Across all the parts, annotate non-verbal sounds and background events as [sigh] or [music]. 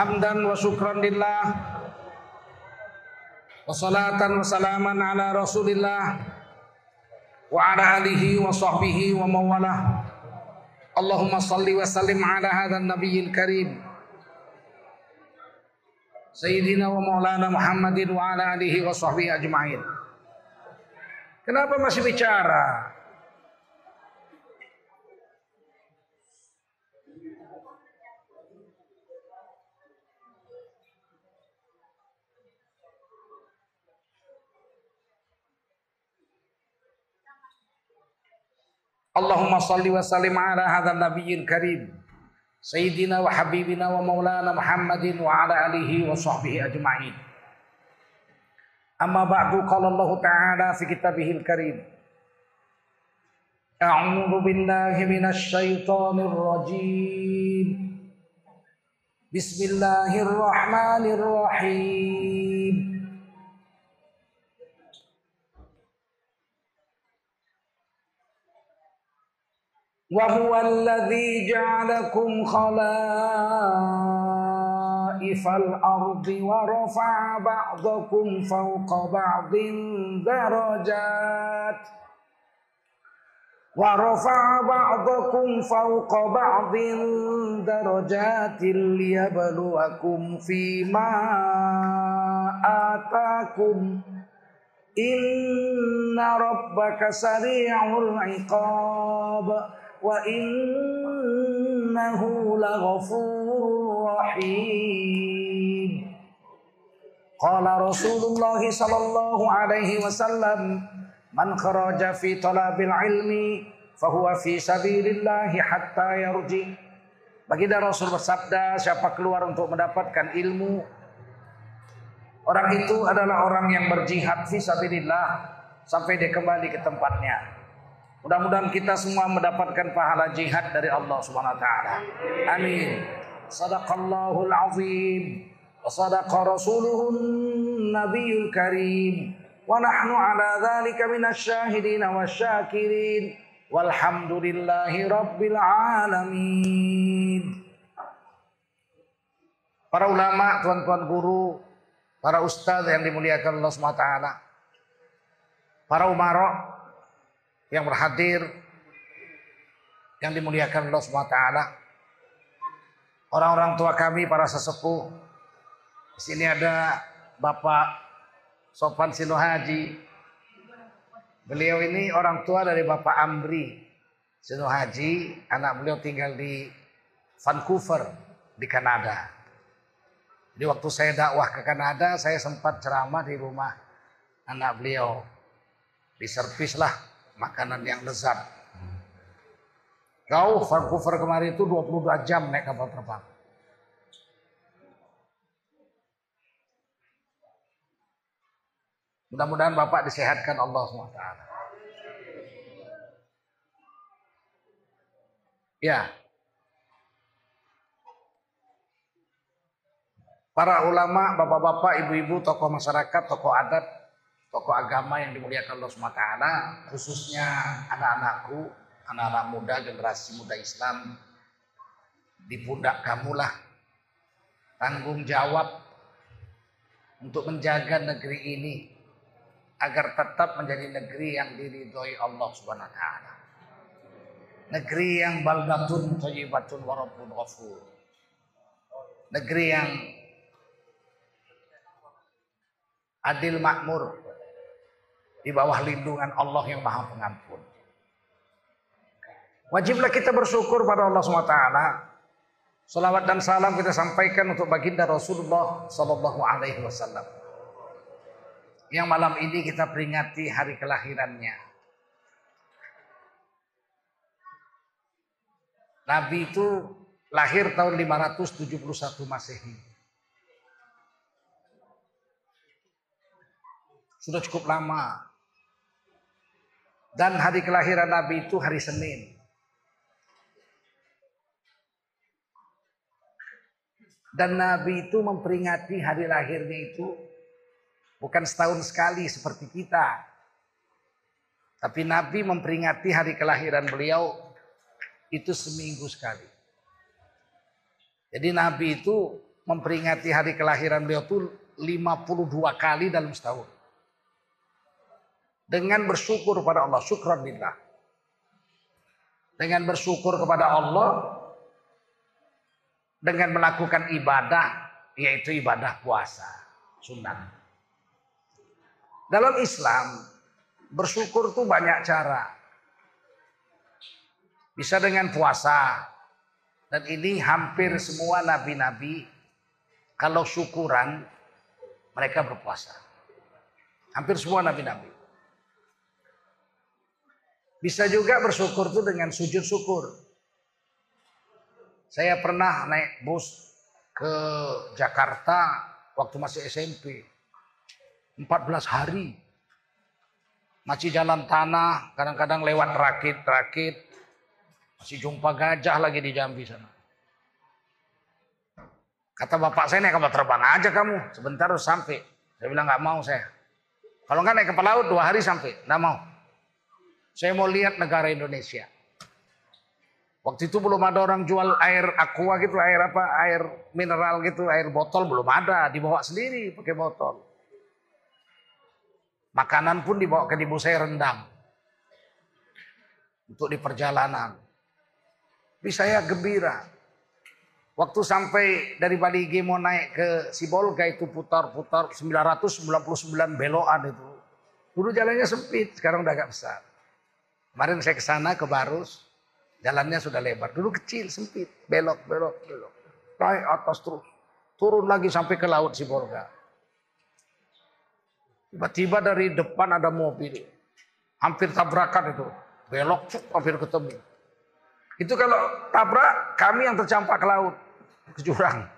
hamdan wa syukran lillah. Wa salatan wa salaman ala rasulillah. Wa ala alihi wa sahbihi wa mawalah. Allahumma salli wa sallim ala hadha nabiyil karim. Sayyidina wa maulana Muhammadin wa ala alihi wa sahbihi ajma'in. Kenapa masih bicara? Allahumma salli wa sallim ala hadha nabiyil karim Sayyidina wa habibina wa maulana Muhammadin wa ala alihi wa sahbihi ajma'in Amma ba'du qala Allah ta'ala fi kitabihil karim A'udhu billahi minasy syaithanir وهو الذي جعلكم خلائف الأرض ورفع بعضكم فوق بعض درجات ورفع بعضكم فوق بعض درجات ليبلوكم فيما آتاكم. إن ربك سريع العقاب. وإنه لغفور رحيم قال رسول الله صلى الله عليه وسلم من خرج في طلب العلم فهو في سبيل الله حتى يرجع Baginda Rasul bersabda, siapa keluar untuk mendapatkan ilmu, orang itu adalah orang yang berjihad fi sabilillah sampai dia kembali ke tempatnya. Mudah-mudahan kita semua mendapatkan pahala jihad dari Allah Subhanahu wa taala. Amin. Sadaqallahul azim wa sadaqa rasuluhun nabiyul karim wa nahnu ala dzalika minasyahidin wasyakirin walhamdulillahi rabbil alamin. Para ulama, tuan-tuan guru, para ustaz yang dimuliakan Allah Subhanahu wa taala. Para umarok yang berhadir yang dimuliakan Allah SWT orang-orang tua kami para sesepuh. Di sini ada Bapak Sopan Sino Haji beliau ini orang tua dari Bapak Amri Sino Haji anak beliau tinggal di Vancouver di Kanada. Jadi waktu saya dakwah ke Kanada saya sempat ceramah di rumah anak beliau. Di servis lah makanan yang lezat. Jauh Vancouver kemarin itu 22 jam naik kapal terbang. Mudah-mudahan Bapak disehatkan Allah SWT. Ya. Para ulama, bapak-bapak, ibu-ibu, tokoh masyarakat, tokoh adat, tokoh agama yang dimuliakan Allah SWT, khususnya anak-anakku, anak-anak muda, generasi muda Islam, di pundak kamulah tanggung jawab untuk menjaga negeri ini agar tetap menjadi negeri yang diridhoi Allah Subhanahu wa taala. Negeri yang baldatun thayyibatun wa rabbun ghafur. Negeri yang adil makmur, di bawah lindungan Allah yang Maha Pengampun. Wajiblah kita bersyukur pada Allah SWT. Salawat dan salam kita sampaikan untuk baginda Rasulullah Sallallahu Alaihi Wasallam. Yang malam ini kita peringati hari kelahirannya. Nabi itu lahir tahun 571 Masehi. Sudah cukup lama. Dan hari kelahiran Nabi itu hari Senin. Dan Nabi itu memperingati hari lahirnya itu bukan setahun sekali seperti kita. Tapi Nabi memperingati hari kelahiran beliau itu seminggu sekali. Jadi Nabi itu memperingati hari kelahiran beliau itu 52 kali dalam setahun. Dengan bersyukur kepada Allah, syukran lillah. Dengan bersyukur kepada Allah, dengan melakukan ibadah, yaitu ibadah puasa, sunat. Dalam Islam, bersyukur itu banyak cara. Bisa dengan puasa, dan ini hampir semua nabi-nabi kalau syukuran mereka berpuasa. Hampir semua nabi-nabi. Bisa juga bersyukur itu dengan sujud syukur. Saya pernah naik bus ke Jakarta waktu masih SMP. 14 hari. Masih jalan tanah, kadang-kadang lewat rakit-rakit. Masih jumpa gajah lagi di Jambi sana. Kata bapak saya naik kapal terbang aja kamu. Sebentar harus sampai. Saya bilang nggak mau saya. Kalau nggak naik kapal laut dua hari sampai. Nggak mau. Saya mau lihat negara Indonesia. Waktu itu belum ada orang jual air aqua gitu, air apa, air mineral gitu, air botol belum ada, dibawa sendiri pakai botol. Makanan pun dibawa ke ibu saya rendam. Untuk di perjalanan. Tapi saya gembira. Waktu sampai dari Bali mau naik ke Sibolga itu putar-putar 999 belokan itu. Dulu jalannya sempit, sekarang udah agak besar. Kemarin saya ke sana ke Barus, jalannya sudah lebar. Dulu kecil, sempit, belok, belok, belok. Naik atas terus. Turun lagi sampai ke laut Sibolga. Tiba-tiba dari depan ada mobil. Hampir tabrakan itu. Belok, cuk, hampir ketemu. Itu kalau tabrak, kami yang tercampak ke laut, ke jurang.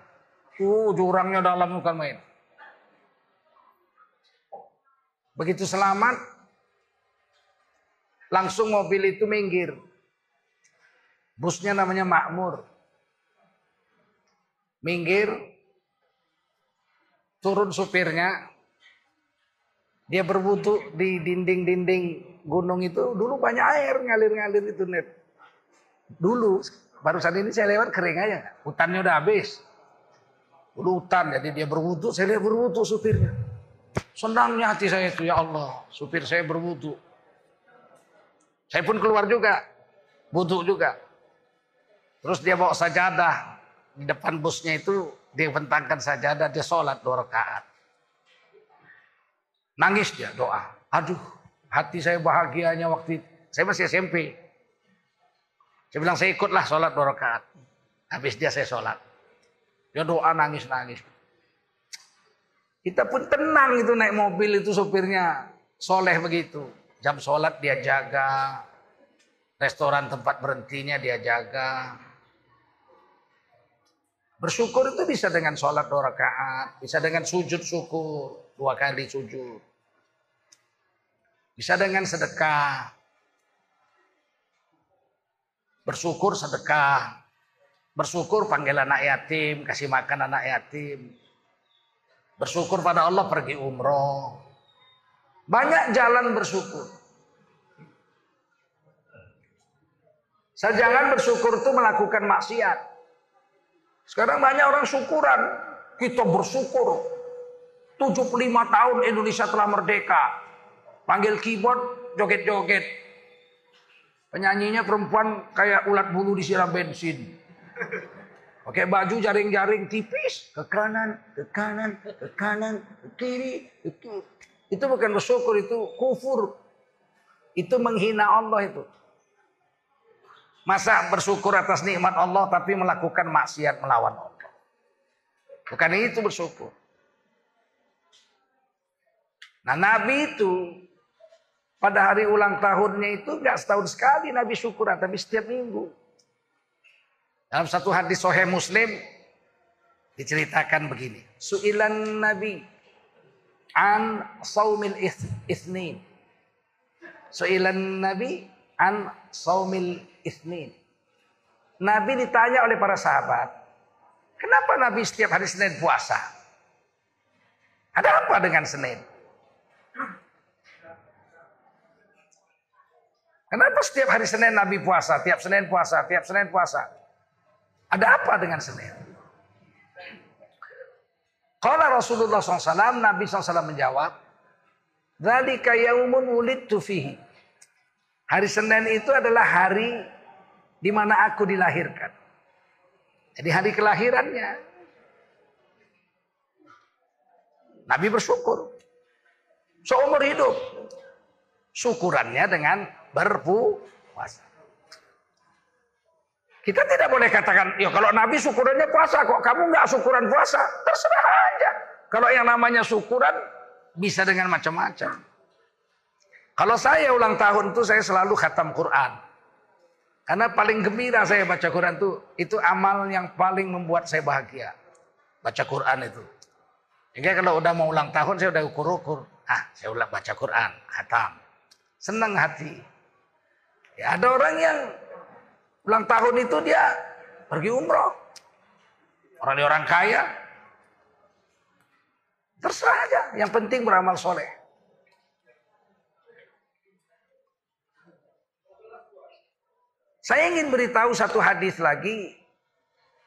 Uh, jurangnya dalam bukan main. Begitu selamat, langsung mobil itu minggir. Busnya namanya Makmur. Minggir, turun supirnya, dia berwudu di dinding-dinding gunung itu. Dulu banyak air ngalir-ngalir itu net. Dulu barusan ini saya lewat kering aja. Hutannya udah habis. Dulu hutan jadi dia berwudu, saya lihat berwudu supirnya. Senangnya hati saya itu ya Allah, supir saya berwudu. Saya pun keluar juga, wudu juga. Terus dia bawa sajadah di depan busnya itu dia bentangkan sajadah dia sholat dua rakaat. Nangis dia doa. Aduh, hati saya bahagianya waktu itu. Saya masih SMP. Saya bilang saya ikutlah sholat dua rakaat. Habis dia saya sholat. Dia doa nangis-nangis. Kita pun tenang itu naik mobil itu sopirnya soleh begitu. Jam sholat dia jaga. Restoran tempat berhentinya dia jaga. Bersyukur itu bisa dengan sholat dua rakaat. Bisa dengan sujud syukur. Dua kali sujud. Bisa dengan sedekah. Bersyukur sedekah. Bersyukur panggil anak yatim, kasih makan anak yatim. Bersyukur pada Allah pergi umroh. Banyak jalan bersyukur. Saya jangan bersyukur itu melakukan maksiat. Sekarang banyak orang syukuran. Kita bersyukur. 75 tahun Indonesia telah merdeka. Panggil keyboard, joget-joget. Penyanyinya perempuan kayak ulat bulu disiram bensin. Pakai baju jaring-jaring tipis. Ke kanan, ke kanan, ke kanan, ke kiri, ke kiri. Itu bukan bersyukur, itu kufur. Itu menghina Allah itu. Masa bersyukur atas nikmat Allah tapi melakukan maksiat melawan Allah. Bukan itu bersyukur. Nah Nabi itu pada hari ulang tahunnya itu nggak setahun sekali Nabi syukuran, tapi setiap minggu. Dalam satu hadis Sahih Muslim diceritakan begini. Su'ilan Nabi an saumil ithnin. Su'ilan Nabi an saumil ithnin. Nabi ditanya oleh para sahabat, kenapa Nabi setiap hari Senin puasa? Ada apa dengan Senin? Kenapa setiap hari Senin Nabi puasa, tiap Senin puasa, tiap Senin puasa? Ada apa dengan Senin? Kalau Rasulullah SAW, Nabi SAW menjawab, Dzalika yaumun wulidtu fihi. Hari Senin itu adalah hari di mana aku dilahirkan. Jadi hari kelahirannya. Nabi bersyukur. Seumur hidup. Syukurannya dengan berpuasa. Kita tidak boleh katakan, ya kalau Nabi syukurannya puasa kok, kamu nggak syukuran puasa, terserah aja. Kalau yang namanya syukuran bisa dengan macam-macam. Kalau saya ulang tahun itu saya selalu khatam Quran. Karena paling gembira saya baca Quran itu, itu amal yang paling membuat saya bahagia. Baca Quran itu. Jadi kalau udah mau ulang tahun saya udah ukur-ukur. Ah, saya ulang baca Quran, khatam. Senang hati. Ya, ada orang yang ulang tahun itu dia pergi umroh. Orang orang kaya. Terserah aja. Yang penting beramal soleh. Saya ingin beritahu satu hadis lagi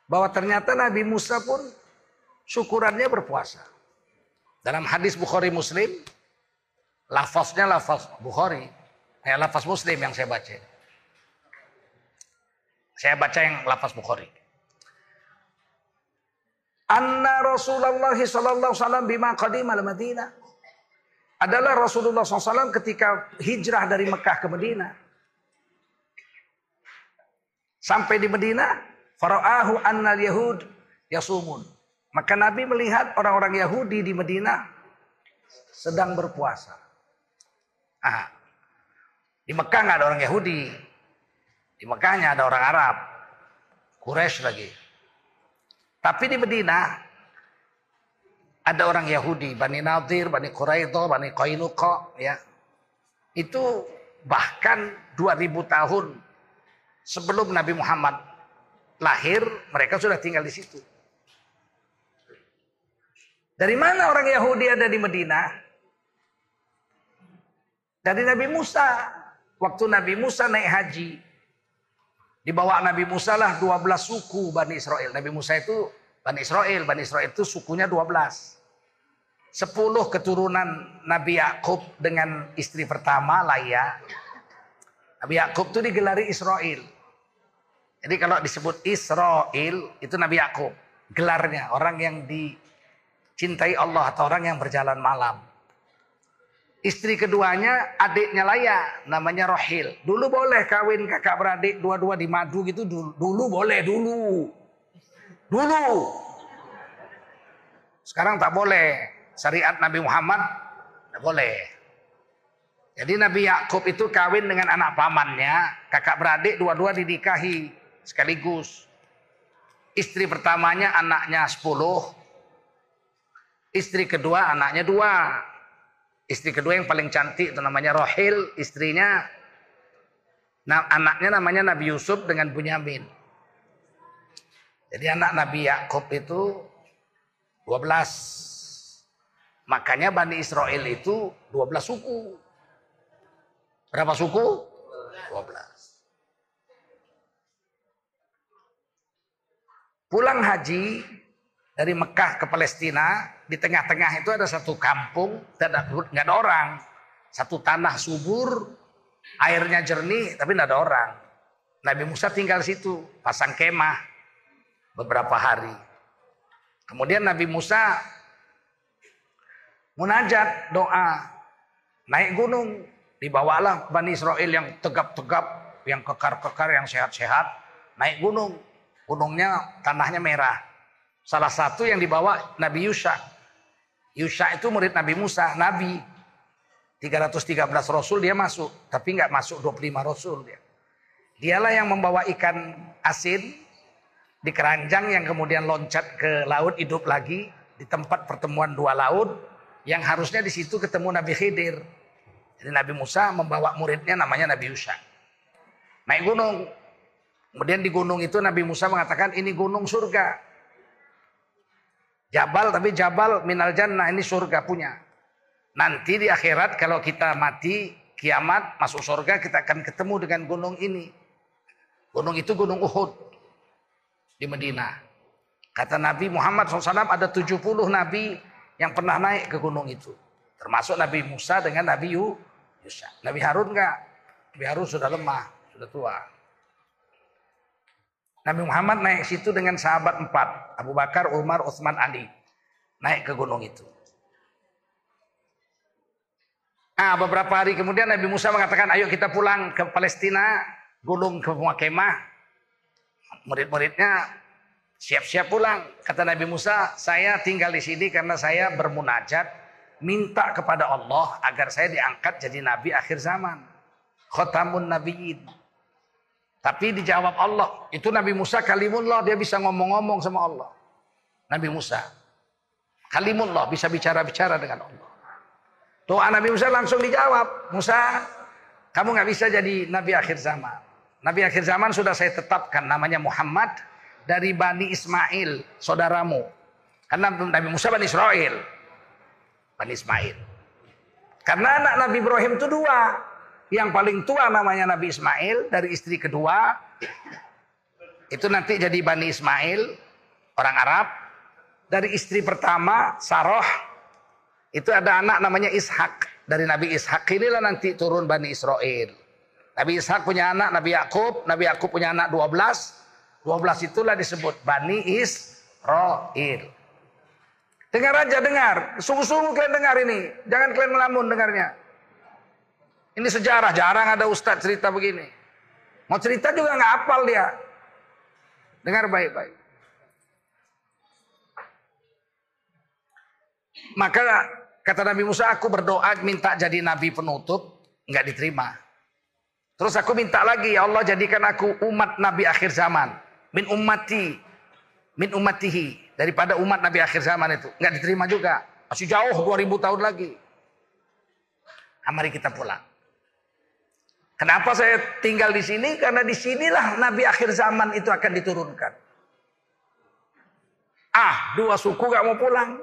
bahwa ternyata Nabi Musa pun syukurannya berpuasa. Dalam hadis Bukhari Muslim, lafaznya lafaz Bukhari, ya lafaz Muslim yang saya baca. Saya baca yang lafaz Bukhari. Anna Rasulullah sallallahu alaihi wasallam bima qadima al-Madinah. Adalah Rasulullah SAW ketika hijrah dari Mekah ke Madinah. Sampai di Madinah, faraahu annal yahud yasumun. Maka Nabi melihat orang-orang Yahudi di Madinah sedang berpuasa. Ah, di Mekah nggak ada orang Yahudi, di Mekahnya ada orang Arab. Quraisy lagi. Tapi di Medina ada orang Yahudi, Bani Nadir, Bani Quraidah, Bani Qainuqa, ya. Itu bahkan 2000 tahun sebelum Nabi Muhammad lahir, mereka sudah tinggal di situ. Dari mana orang Yahudi ada di Medina? Dari Nabi Musa. Waktu Nabi Musa naik haji, di bawah Nabi Musa lah 12 suku Bani Israel. Nabi Musa itu Bani Israel. Bani Israel itu sukunya 12. 10 keturunan Nabi Yakub dengan istri pertama Laya. Nabi Yakub itu digelari Israel. Jadi kalau disebut Israel itu Nabi Yakub. Gelarnya orang yang dicintai Allah atau orang yang berjalan malam. Istri keduanya adiknya Laya, namanya Rohil. Dulu boleh kawin kakak beradik dua-dua di madu gitu. Dulu, dulu boleh, dulu. Dulu. Sekarang tak boleh. Syariat Nabi Muhammad tak boleh. Jadi Nabi Yakub itu kawin dengan anak pamannya, kakak beradik dua-dua dinikahi sekaligus. Istri pertamanya anaknya sepuluh, istri kedua anaknya dua. Istri kedua yang paling cantik itu namanya Rohil, istrinya nah, anaknya namanya Nabi Yusuf dengan Bunyamin. Jadi anak Nabi Yakub itu 12. Makanya Bani Israel itu 12 suku. Berapa suku? 12. Pulang haji dari Mekah ke Palestina, di tengah-tengah itu ada satu kampung, tidak ada, ada orang. Satu tanah subur, airnya jernih, tapi tidak ada orang. Nabi Musa tinggal situ, pasang kemah beberapa hari. Kemudian Nabi Musa munajat doa, naik gunung, dibawalah Bani Israel yang tegap-tegap, yang kekar-kekar, yang sehat-sehat, naik gunung. Gunungnya tanahnya merah. Salah satu yang dibawa Nabi Yusha. Yusha itu murid Nabi Musa, Nabi. 313 Rasul dia masuk. Tapi nggak masuk 25 Rasul dia. Dialah yang membawa ikan asin di keranjang yang kemudian loncat ke laut hidup lagi di tempat pertemuan dua laut yang harusnya di situ ketemu Nabi Khidir. Jadi Nabi Musa membawa muridnya namanya Nabi Yusha. Naik gunung. Kemudian di gunung itu Nabi Musa mengatakan ini gunung surga. Jabal tapi Jabal minal jannah ini surga punya. Nanti di akhirat kalau kita mati kiamat masuk surga kita akan ketemu dengan gunung ini. Gunung itu gunung Uhud di Medina. Kata Nabi Muhammad SAW ada 70 nabi yang pernah naik ke gunung itu. Termasuk Nabi Musa dengan Nabi Yusa. Nabi Harun enggak. Nabi Harun sudah lemah, sudah tua. Nabi Muhammad naik situ dengan sahabat empat. Abu Bakar, Umar, Utsman, Ali. Naik ke gunung itu. Ah, beberapa hari kemudian Nabi Musa mengatakan, ayo kita pulang ke Palestina, gulung ke kemah. Murid-muridnya Siap-siap pulang. Kata Nabi Musa, saya tinggal di sini karena saya bermunajat. Minta kepada Allah agar saya diangkat jadi Nabi akhir zaman. Khotamun Nabiin. Tapi dijawab Allah. Itu Nabi Musa kalimullah. Dia bisa ngomong-ngomong sama Allah. Nabi Musa. Kalimullah. Bisa bicara-bicara dengan Allah. Doa Nabi Musa langsung dijawab. Musa, kamu nggak bisa jadi Nabi akhir zaman. Nabi akhir zaman sudah saya tetapkan namanya Muhammad dari Bani Ismail, saudaramu. Karena Nabi Musa Bani Israel. Bani Ismail. Karena anak Nabi Ibrahim itu dua. Yang paling tua namanya Nabi Ismail dari istri kedua. Itu nanti jadi Bani Ismail, orang Arab. Dari istri pertama, Saroh. Itu ada anak namanya Ishak. Dari Nabi Ishak inilah nanti turun Bani Israel. Nabi Ishak punya anak Nabi Yakub, Nabi Yakub punya anak 12, 12 itulah disebut Bani Israel. Dengar aja dengar. Sungguh-sungguh kalian dengar ini. Jangan kalian melamun dengarnya. Ini sejarah. Jarang ada ustadz cerita begini. Mau cerita juga nggak hafal dia. Dengar baik-baik. Maka kata Nabi Musa, aku berdoa minta jadi nabi penutup. Nggak diterima. Terus aku minta lagi, ya Allah jadikan aku umat nabi akhir zaman min ummati min ummatihi daripada umat Nabi akhir zaman itu nggak diterima juga masih jauh 2000 tahun lagi nah, mari kita pulang kenapa saya tinggal di sini? Karena di sinilah Nabi akhir zaman itu akan diturunkan. Ah dua suku nggak mau pulang.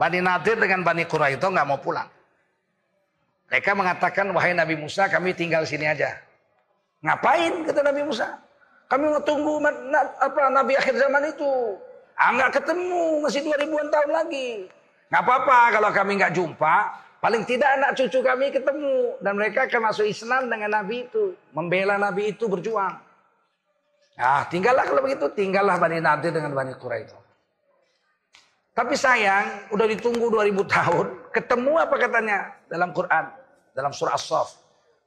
Bani Nadir dengan Bani Quraisy nggak mau pulang. Mereka mengatakan wahai Nabi Musa kami tinggal sini aja. Ngapain? Kata Nabi Musa. Kami mau tunggu apa Nabi akhir zaman itu. Ah, nggak ketemu, masih 2000-an tahun lagi. Nggak apa-apa kalau kami nggak jumpa. Paling tidak anak cucu kami ketemu. Dan mereka akan masuk Islam dengan Nabi itu. Membela Nabi itu berjuang. Nah, tinggallah kalau begitu. Tinggallah Bani Nadir dengan Bani Quraisy. Tapi sayang, udah ditunggu 2000 tahun. Ketemu apa katanya dalam Quran? Dalam surah As-Saff.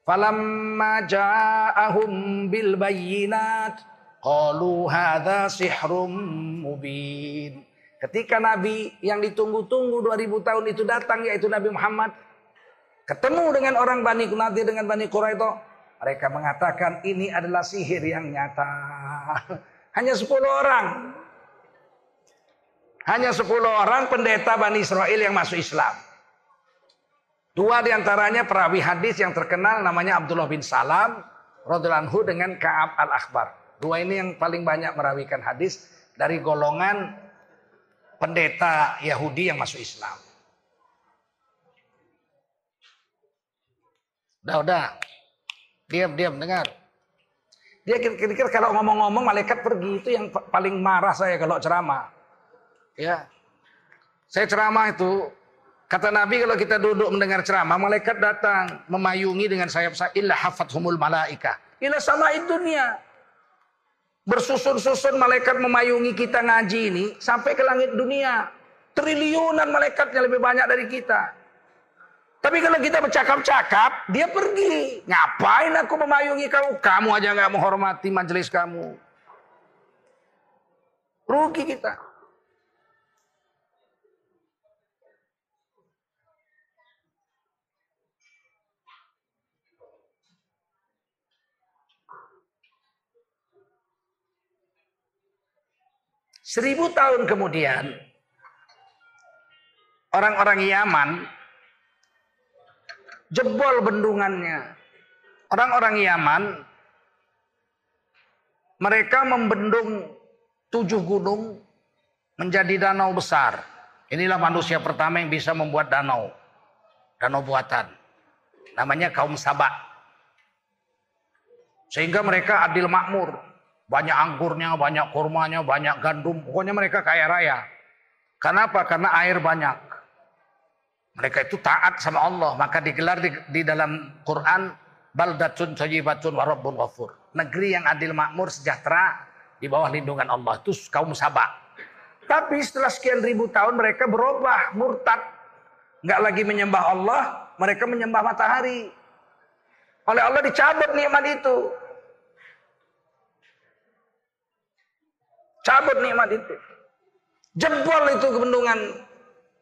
Falamma ja'ahum bil bayyinat qalu hadza sihrum mubin. Ketika Nabi yang ditunggu-tunggu 2000 tahun itu datang yaitu Nabi Muhammad ketemu dengan orang Bani Nadir dengan Bani Quraisy mereka mengatakan ini adalah sihir yang nyata. [laughs] Hanya 10 orang. Hanya 10 orang pendeta Bani Israel yang masuk Islam. Dua di antaranya perawi hadis yang terkenal namanya Abdullah bin Salam radhiallahu dengan Ka'ab al-Akhbar. Dua ini yang paling banyak merawikan hadis dari golongan pendeta Yahudi yang masuk Islam. Udah, udah. Diam, diam, dengar. Dia kira-kira kalau ngomong-ngomong malaikat pergi itu yang paling marah saya kalau ceramah. Ya. Saya ceramah itu Kata Nabi kalau kita duduk mendengar ceramah, malaikat datang memayungi dengan sayap-sayap. Illa hafathumul malaika. Sama dunia. Bersusun-susun malaikat memayungi kita ngaji ini sampai ke langit dunia. Triliunan malaikatnya lebih banyak dari kita. Tapi kalau kita bercakap-cakap, dia pergi. Ngapain aku memayungi kamu? Kamu aja nggak menghormati majelis kamu. Rugi kita. Seribu tahun kemudian, orang-orang Yaman jebol bendungannya. Orang-orang Yaman, mereka membendung tujuh gunung menjadi danau besar. Inilah manusia pertama yang bisa membuat danau. Danau buatan. Namanya kaum Sabak. Sehingga mereka adil makmur. Banyak anggurnya, banyak kurmanya, banyak gandum. Pokoknya mereka kaya raya. Kenapa? Karena air banyak. Mereka itu taat sama Allah. Maka digelar di, di dalam Quran. Baldatun sayyibatun warabbun ghafur. Negeri yang adil makmur sejahtera di bawah lindungan Allah. Itu kaum sabak. Tapi setelah sekian ribu tahun mereka berubah, murtad. Nggak lagi menyembah Allah, mereka menyembah matahari. Oleh Allah dicabut nikmat itu. Cabut nikmat itu. Jebol itu bendungan.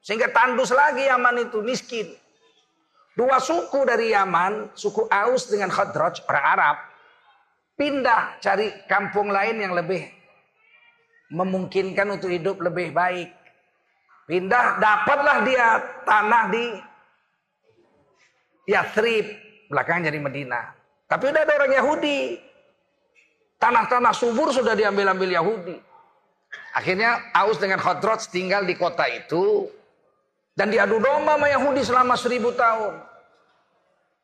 Sehingga tandus lagi Yaman itu miskin. Dua suku dari Yaman, suku Aus dengan Khadraj, orang Arab. Pindah cari kampung lain yang lebih memungkinkan untuk hidup lebih baik. Pindah, dapatlah dia tanah di Yathrib, belakang jadi Medina. Tapi udah ada orang Yahudi. Tanah-tanah subur sudah diambil-ambil Yahudi. Akhirnya Aus dengan Khadraj tinggal di kota itu. Dan diadu domba sama Yahudi selama seribu tahun.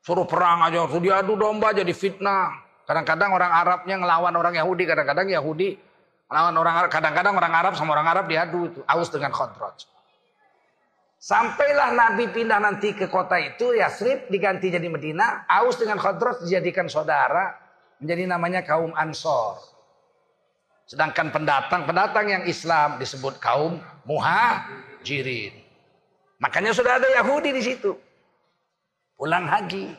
Suruh perang aja, suruh diadu domba jadi fitnah. Kadang-kadang orang Arabnya ngelawan orang Yahudi, kadang-kadang Yahudi ngelawan orang Arab. Kadang-kadang orang Arab sama orang Arab diadu itu. Aus dengan Khadraj. Sampailah Nabi pindah nanti ke kota itu, Yasrib diganti jadi Medina. Aus dengan Khadraj dijadikan saudara, menjadi namanya kaum Ansor. Sedangkan pendatang-pendatang yang Islam disebut kaum muhajirin. Makanya sudah ada Yahudi di situ. Pulang haji.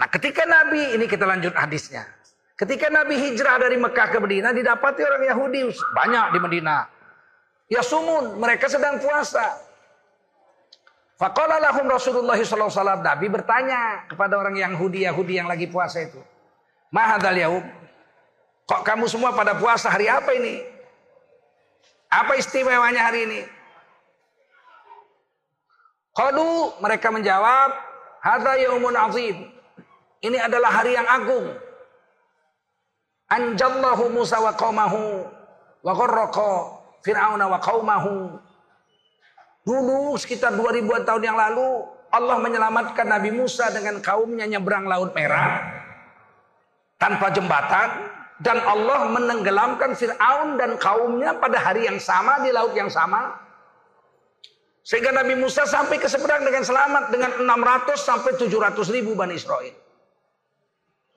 Nah ketika Nabi, ini kita lanjut hadisnya. Ketika Nabi hijrah dari Mekah ke Medina, didapati orang Yahudi banyak di Medina. Ya sumun, mereka sedang puasa. Faqala lahum Rasulullah SAW. Nabi bertanya kepada orang Yahudi, Yahudi yang lagi puasa itu. Mahadal yaum. Kok kamu semua pada puasa hari apa ini? Apa istimewanya hari ini? Qalu mereka menjawab, "Hadza yaumun azim." Ini adalah hari yang agung. Anjallahu Musa wa qaumahu wa gharraqa Fir'auna wa qaumahu. Dulu sekitar 2000 tahun yang lalu Allah menyelamatkan Nabi Musa dengan kaumnya nyebrang Laut Merah tanpa jembatan dan Allah menenggelamkan Fir'aun dan kaumnya pada hari yang sama di laut yang sama. Sehingga Nabi Musa sampai ke seberang dengan selamat dengan 600 sampai 700 ribu Bani Israel.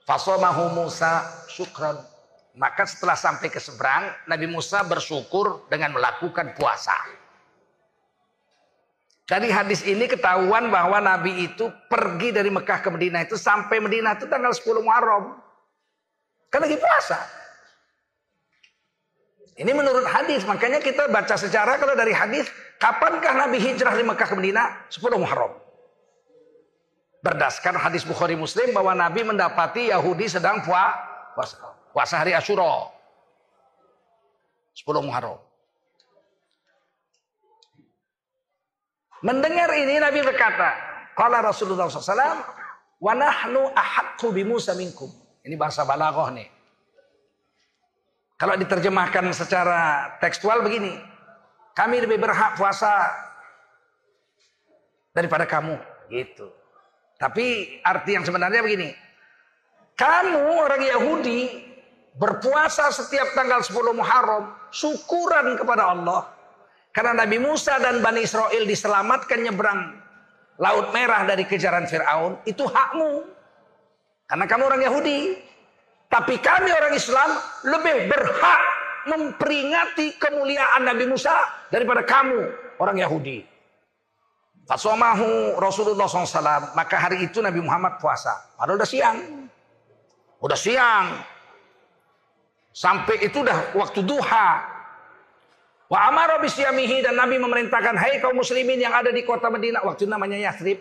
Fasomahu Musa syukran. Maka setelah sampai ke seberang, Nabi Musa bersyukur dengan melakukan puasa. Dari hadis ini ketahuan bahwa Nabi itu pergi dari Mekah ke Medina itu sampai Medina itu tanggal 10 Muharram. Kan lagi puasa. Ini menurut hadis, makanya kita baca secara kalau dari hadis, kapankah Nabi hijrah di Mekah ke Medina? 10 Muharram. Berdasarkan hadis Bukhari Muslim bahwa Nabi mendapati Yahudi sedang puasa. Puasa hari Asyura. 10 Muharram. Mendengar ini Nabi berkata, Kala Rasulullah SAW, Wa nahnu ahakku bi Musa minkum. Ini bahasa balaghah nih. Kalau diterjemahkan secara tekstual begini. Kami lebih berhak puasa daripada kamu. Gitu. Tapi arti yang sebenarnya begini. Kamu orang Yahudi berpuasa setiap tanggal 10 Muharram. Syukuran kepada Allah. Karena Nabi Musa dan Bani Israel diselamatkan nyebrang Laut Merah dari kejaran Fir'aun. Itu hakmu. Karena kamu orang Yahudi. Tapi kami orang Islam lebih berhak memperingati kemuliaan Nabi Musa daripada kamu orang Yahudi. Fasomahu Rasulullah SAW. Maka hari itu Nabi Muhammad puasa. Padahal udah siang. Udah siang. Sampai itu udah waktu duha. Wa amara bisyamihi dan Nabi memerintahkan, "Hai kaum muslimin yang ada di kota Madinah, waktu namanya Yathrib.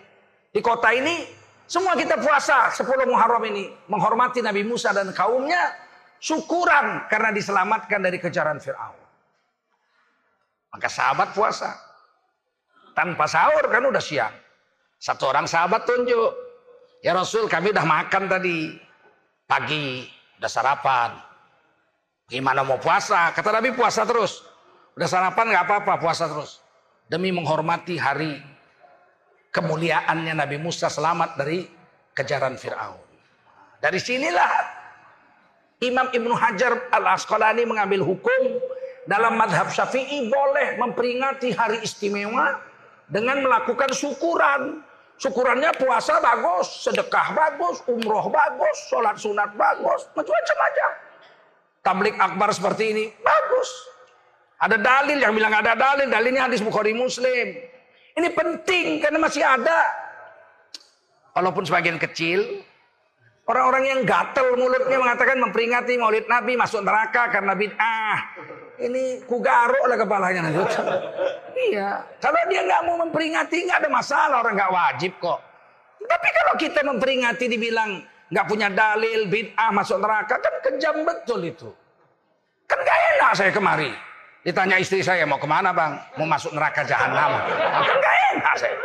Di kota ini semua kita puasa 10 Muharram ini menghormati Nabi Musa dan kaumnya, syukuran karena diselamatkan dari kejaran Firaun. Maka sahabat puasa. Tanpa sahur kan udah siang. Satu orang sahabat tunjuk. Ya Rasul kami udah makan tadi. Pagi. Udah sarapan. Gimana mau puasa? Kata Nabi puasa terus. Udah sarapan nggak apa-apa puasa terus. Demi menghormati hari kemuliaannya Nabi Musa selamat dari kejaran Fir'aun. Dari sinilah Imam Ibnu Hajar al-Asqalani mengambil hukum dalam madhab syafi'i boleh memperingati hari istimewa dengan melakukan syukuran. Syukurannya puasa bagus, sedekah bagus, umroh bagus, sholat sunat bagus, macam-macam aja. Tablik akbar seperti ini, bagus. Ada dalil yang bilang ada dalil, dalilnya hadis Bukhari Muslim. Ini penting karena masih ada. Walaupun sebagian kecil, Orang-orang yang gatel mulutnya mengatakan memperingati maulid Nabi masuk neraka karena bid'ah. Ini ku garuk lah kepalanya nanti. iya. Kalau dia nggak mau memperingati nggak ada masalah orang nggak wajib kok. Tapi kalau kita memperingati dibilang nggak punya dalil bid'ah masuk neraka kan kejam betul itu. Kan gak enak saya kemari. Ditanya istri saya mau ke mana bang? Mau masuk neraka jahanam. Kan gak enak saya.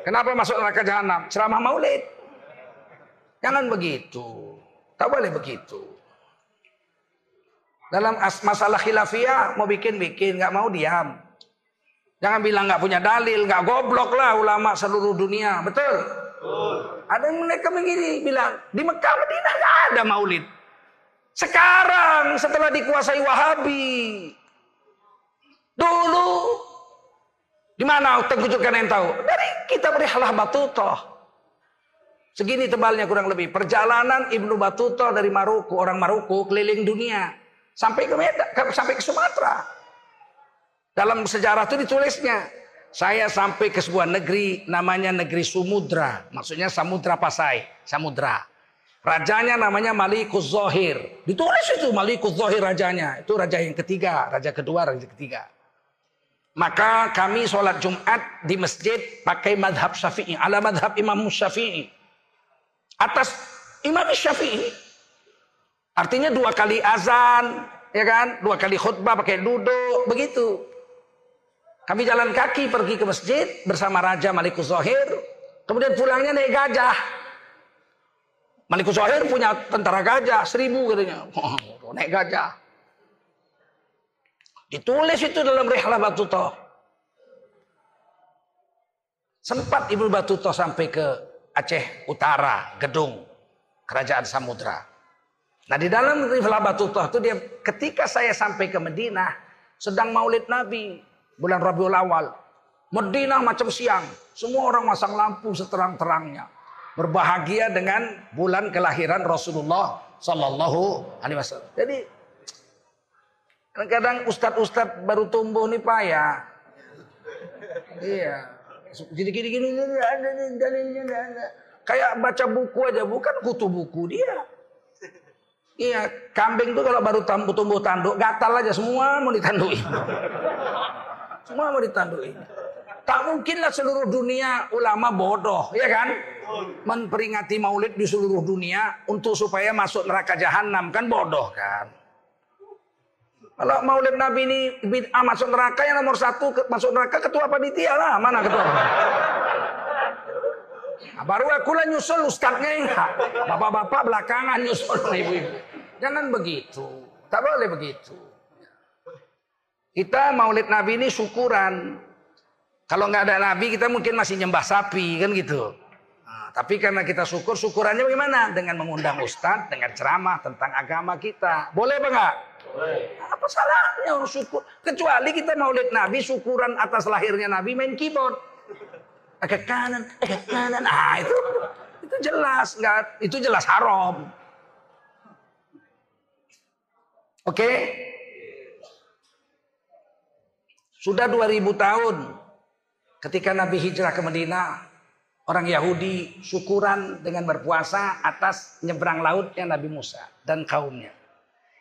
Kenapa masuk neraka jahanam? Ceramah maulid. Jangan begitu. Tak boleh begitu. Dalam masalah khilafiyah mau bikin-bikin, nggak mau diam. Jangan bilang nggak punya dalil, nggak goblok lah ulama seluruh dunia, betul? betul. Ada yang mereka begini bilang di Mekah Madinah nggak ada maulid. Sekarang setelah dikuasai Wahabi, dulu di mana Tengku yang tahu? Dari kita beri halah toh. Segini tebalnya kurang lebih. Perjalanan Ibnu Battuta dari Maroko, orang Maroko keliling dunia sampai ke Medan, sampai ke Sumatera. Dalam sejarah itu ditulisnya, saya sampai ke sebuah negeri namanya negeri Sumudra, maksudnya Samudra Pasai, Samudra. Rajanya namanya Malikus Zohir. Ditulis itu Malikus Zohir rajanya. Itu raja yang ketiga, raja kedua, raja ketiga. Maka kami sholat Jumat di masjid pakai madhab syafi'i. Ala madhab Imam Syafi'i atas Imam Syafi'i. Artinya dua kali azan, ya kan? Dua kali khutbah pakai duduk, begitu. Kami jalan kaki pergi ke masjid bersama Raja Malikus Zohir. Kemudian pulangnya naik gajah. Malikus Zohir punya tentara gajah, seribu katanya. Oh, [laughs] naik gajah. Ditulis itu dalam Rihlah Batuto. Sempat Ibu Batuto sampai ke Aceh Utara, Gedung, Kerajaan Samudra. Nah di dalam Riflah Batutah itu dia ketika saya sampai ke Madinah sedang Maulid Nabi bulan Rabiul Awal. Madinah macam siang, semua orang masang lampu seterang-terangnya. Berbahagia dengan bulan kelahiran Rasulullah Sallallahu Alaihi Wasallam. Jadi kadang-kadang ustadz-ustadz baru tumbuh nih payah. Iya. Jadi gini-gini ada dalilnya ada. Kayak baca buku aja bukan kutu buku dia. Iya, kambing tuh kalau baru tumbuh, tumbuh tanduk, gatal aja semua mau ditandui. semua mau ditandui. Tak mungkinlah seluruh dunia ulama bodoh, ya kan? Memperingati maulid di seluruh dunia untuk supaya masuk neraka jahanam kan bodoh kan? Kalau maulid Nabi ini bid'ah masuk neraka yang nomor satu masuk neraka ketua panitia lah. Mana ketua? Nah, baru aku lah nyusul ustadznya ya. Bapak-bapak belakangan nyusul [laughs] ibu-ibu. Jangan begitu. Tak boleh begitu. Kita maulid Nabi ini syukuran. Kalau nggak ada Nabi kita mungkin masih nyembah sapi kan gitu. Nah, tapi karena kita syukur, syukurannya bagaimana? Dengan mengundang ustadz, dengan ceramah tentang agama kita. Boleh apa enggak? Apa salahnya orang syukur? Kecuali kita maulid Nabi syukuran atas lahirnya Nabi main keyboard. Agak kanan, agak kanan. Ah itu itu jelas nggak itu jelas haram. Oke? Okay? Sudah 2000 tahun ketika Nabi hijrah ke Madinah, orang Yahudi syukuran dengan berpuasa atas nyebrang lautnya Nabi Musa dan kaumnya.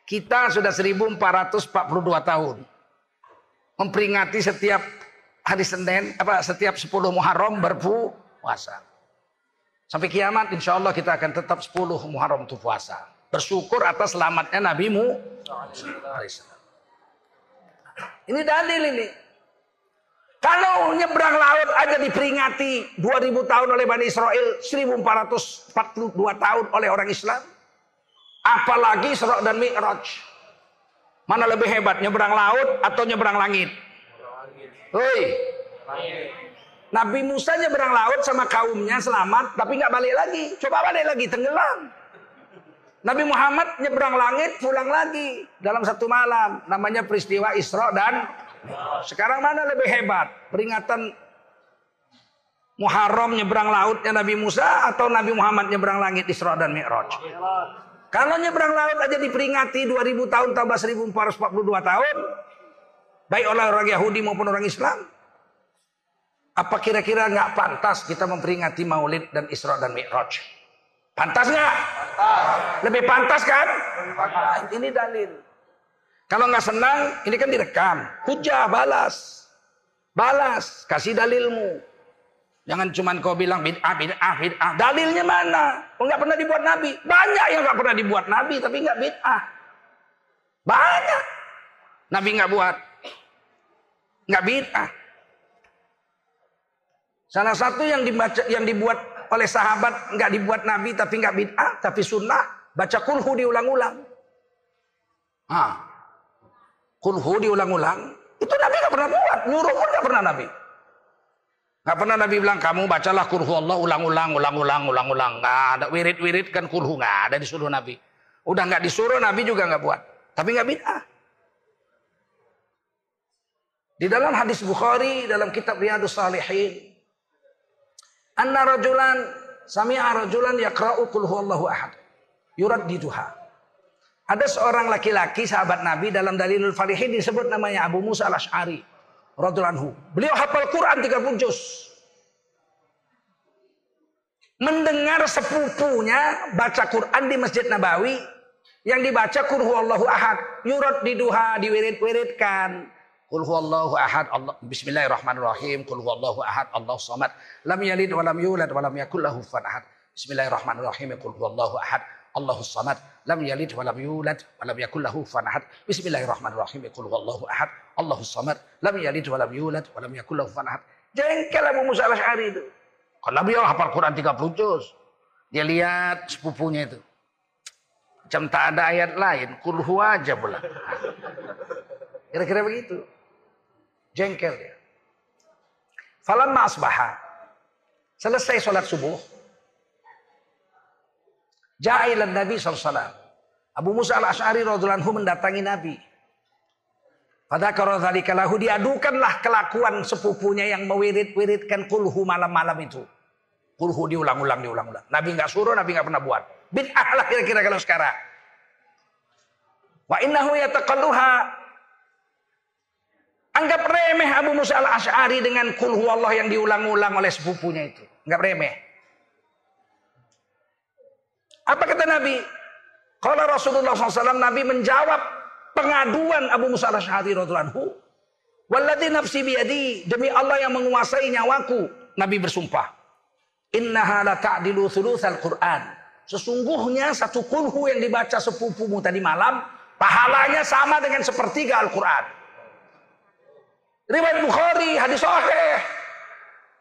Kita sudah 1442 tahun. Memperingati setiap hari Senin, apa setiap 10 Muharram berpuasa. Sampai kiamat insya Allah kita akan tetap 10 Muharram itu puasa. Bersyukur atas selamatnya Nabi Mu. Ini dalil ini. Kalau nyebrang laut aja diperingati 2000 tahun oleh Bani Israel, 1442 tahun oleh orang Islam. Apalagi Isra dan Mi'raj. Mana lebih hebat, nyebrang laut atau nyebrang langit? Hoi. Nabi Musa nyebrang laut sama kaumnya selamat, tapi nggak balik lagi. Coba balik lagi, tenggelam. Nabi Muhammad nyebrang langit pulang lagi dalam satu malam. Namanya peristiwa Isra dan sekarang mana lebih hebat? Peringatan Muharram nyebrang lautnya Nabi Musa atau Nabi Muhammad nyebrang langit Isra dan Mi'raj? Kalau nyebrang laut aja diperingati 2000 tahun tambah 1442 tahun. Baik oleh orang Yahudi maupun orang Islam. Apa kira-kira nggak pantas kita memperingati Maulid dan Isra dan Mi'raj? Pantas nggak? Lebih pantas kan? Nah, ini dalil. Kalau nggak senang, ini kan direkam. Hujah, balas. Balas, kasih dalilmu. Jangan cuma kau bilang bid'ah, bid'ah, bid'ah. Dalilnya mana? Oh, nggak pernah dibuat Nabi. Banyak yang nggak pernah dibuat Nabi, tapi nggak bid'ah. Banyak. Nabi nggak buat. Nggak bid'ah. Salah satu yang dibaca, yang dibuat oleh sahabat nggak dibuat Nabi tapi nggak bid'ah tapi sunnah baca kulhu diulang-ulang. Ah, kulhu diulang-ulang itu Nabi nggak pernah buat, nyuruh pun nggak pernah Nabi. Nggak pernah Nabi bilang kamu bacalah kulhu Allah ulang-ulang, ulang-ulang, ulang-ulang. Nggak ada wirid-wirid kan kulhu nggak ada disuruh Nabi. Udah nggak disuruh Nabi juga nggak buat, tapi nggak bid'ah. Di dalam hadis Bukhari dalam kitab Riyadus Salihin Anna rajulan sami'a rajulan yaqra'u qul huwallahu ahad. Yuraddiduha. Ada seorang laki-laki sahabat Nabi dalam Dalilul Falihin disebut namanya Abu Musa Al-Asy'ari radhiyallahu Beliau hafal Quran 30 juz. Mendengar sepupunya baca Quran di Masjid Nabawi yang dibaca qul huwallahu ahad, yuraddiduha diwirid-wiridkan. Qul huwallahu ahad. Allah Bismillahirrahmanirrahim. Qul huwallahu ahad. Allahu samad. Lam yalid wa lam yulad wa lam yakul lahu ahad. Bismillahirrahmanirrahim. Qul huwallahu ahad. Allahu samad. Lam yalid wa lam yulad wa lam yakul lahu kufuwan ahad. Bismillahirrahmanirrahim. Qul huwallahu ahad. Allahu samad. Lam yalid wa lam yulad wa lam yakul lahu kufuwan ahad. Jengkel Abu Musa al-Asy'ari itu. Kalau beliau hafal Quran 30 juz. Dia lihat sepupunya itu. Macam tak ada ayat lain, kulhu aja pula. Kira-kira begitu. Jengkel dia. Falamma asbaha. Selesai sholat subuh. Ja'ilan Nabi SAW. Abu Musa al-Ash'ari radhiallahu mendatangi Nabi. Pada kalahu diadukanlah kelakuan sepupunya yang mewirid-wiridkan kulhu malam-malam itu. Kulhu diulang-ulang, diulang-ulang. Nabi nggak suruh, Nabi nggak pernah buat. Bid'ah lah kira-kira kalau sekarang. Wa innahu yataqalluha Anggap remeh Abu Musa al-Ash'ari dengan kulhu Allah yang diulang-ulang oleh sepupunya itu. Anggap remeh. Apa kata Nabi? Kalau Rasulullah SAW Nabi menjawab pengaduan Abu Musa al-Ash'ari radhiallahu Walladhi nafsi biyadi demi Allah yang menguasai nyawaku Nabi bersumpah innaha la ta'dilu thulutsal Qur'an sesungguhnya satu kulhu yang dibaca sepupumu tadi malam pahalanya sama dengan sepertiga Al-Qur'an Riwayat Bukhari, hadis sahih.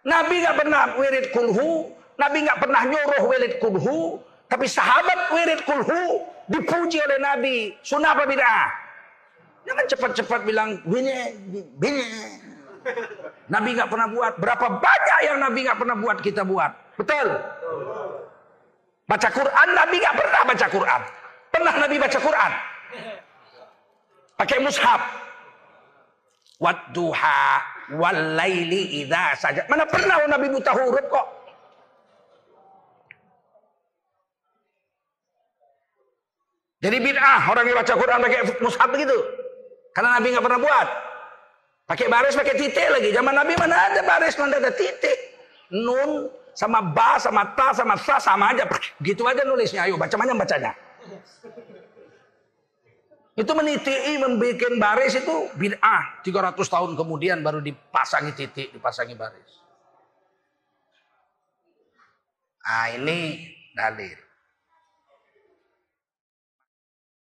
Nabi nggak pernah wirid kulhu, Nabi nggak pernah nyuruh wirid kulhu, tapi sahabat wirid kulhu dipuji oleh Nabi. Sunnah apa bid'ah? Jangan cepat-cepat bilang bini, bini. Nabi nggak pernah buat. Berapa banyak yang Nabi nggak pernah buat kita buat. Betul? Baca Quran Nabi nggak pernah baca Quran. Pernah Nabi baca Quran? Pakai mushaf wadduha wal laili idza saja. Mana pernah Nabi buta huruf kok? Jadi bid'ah orang yang baca Quran pakai mushaf begitu. Karena Nabi nggak pernah buat. Pakai baris pakai titik lagi. Zaman Nabi mana ada baris mana ada titik. Nun sama ba sama ta sama sa sama aja. Begitu aja nulisnya. Ayo baca mana bacanya. Itu meniti, membuat baris itu bid'ah. 300 tahun kemudian baru dipasangi titik, dipasangi baris. Nah ini dalil.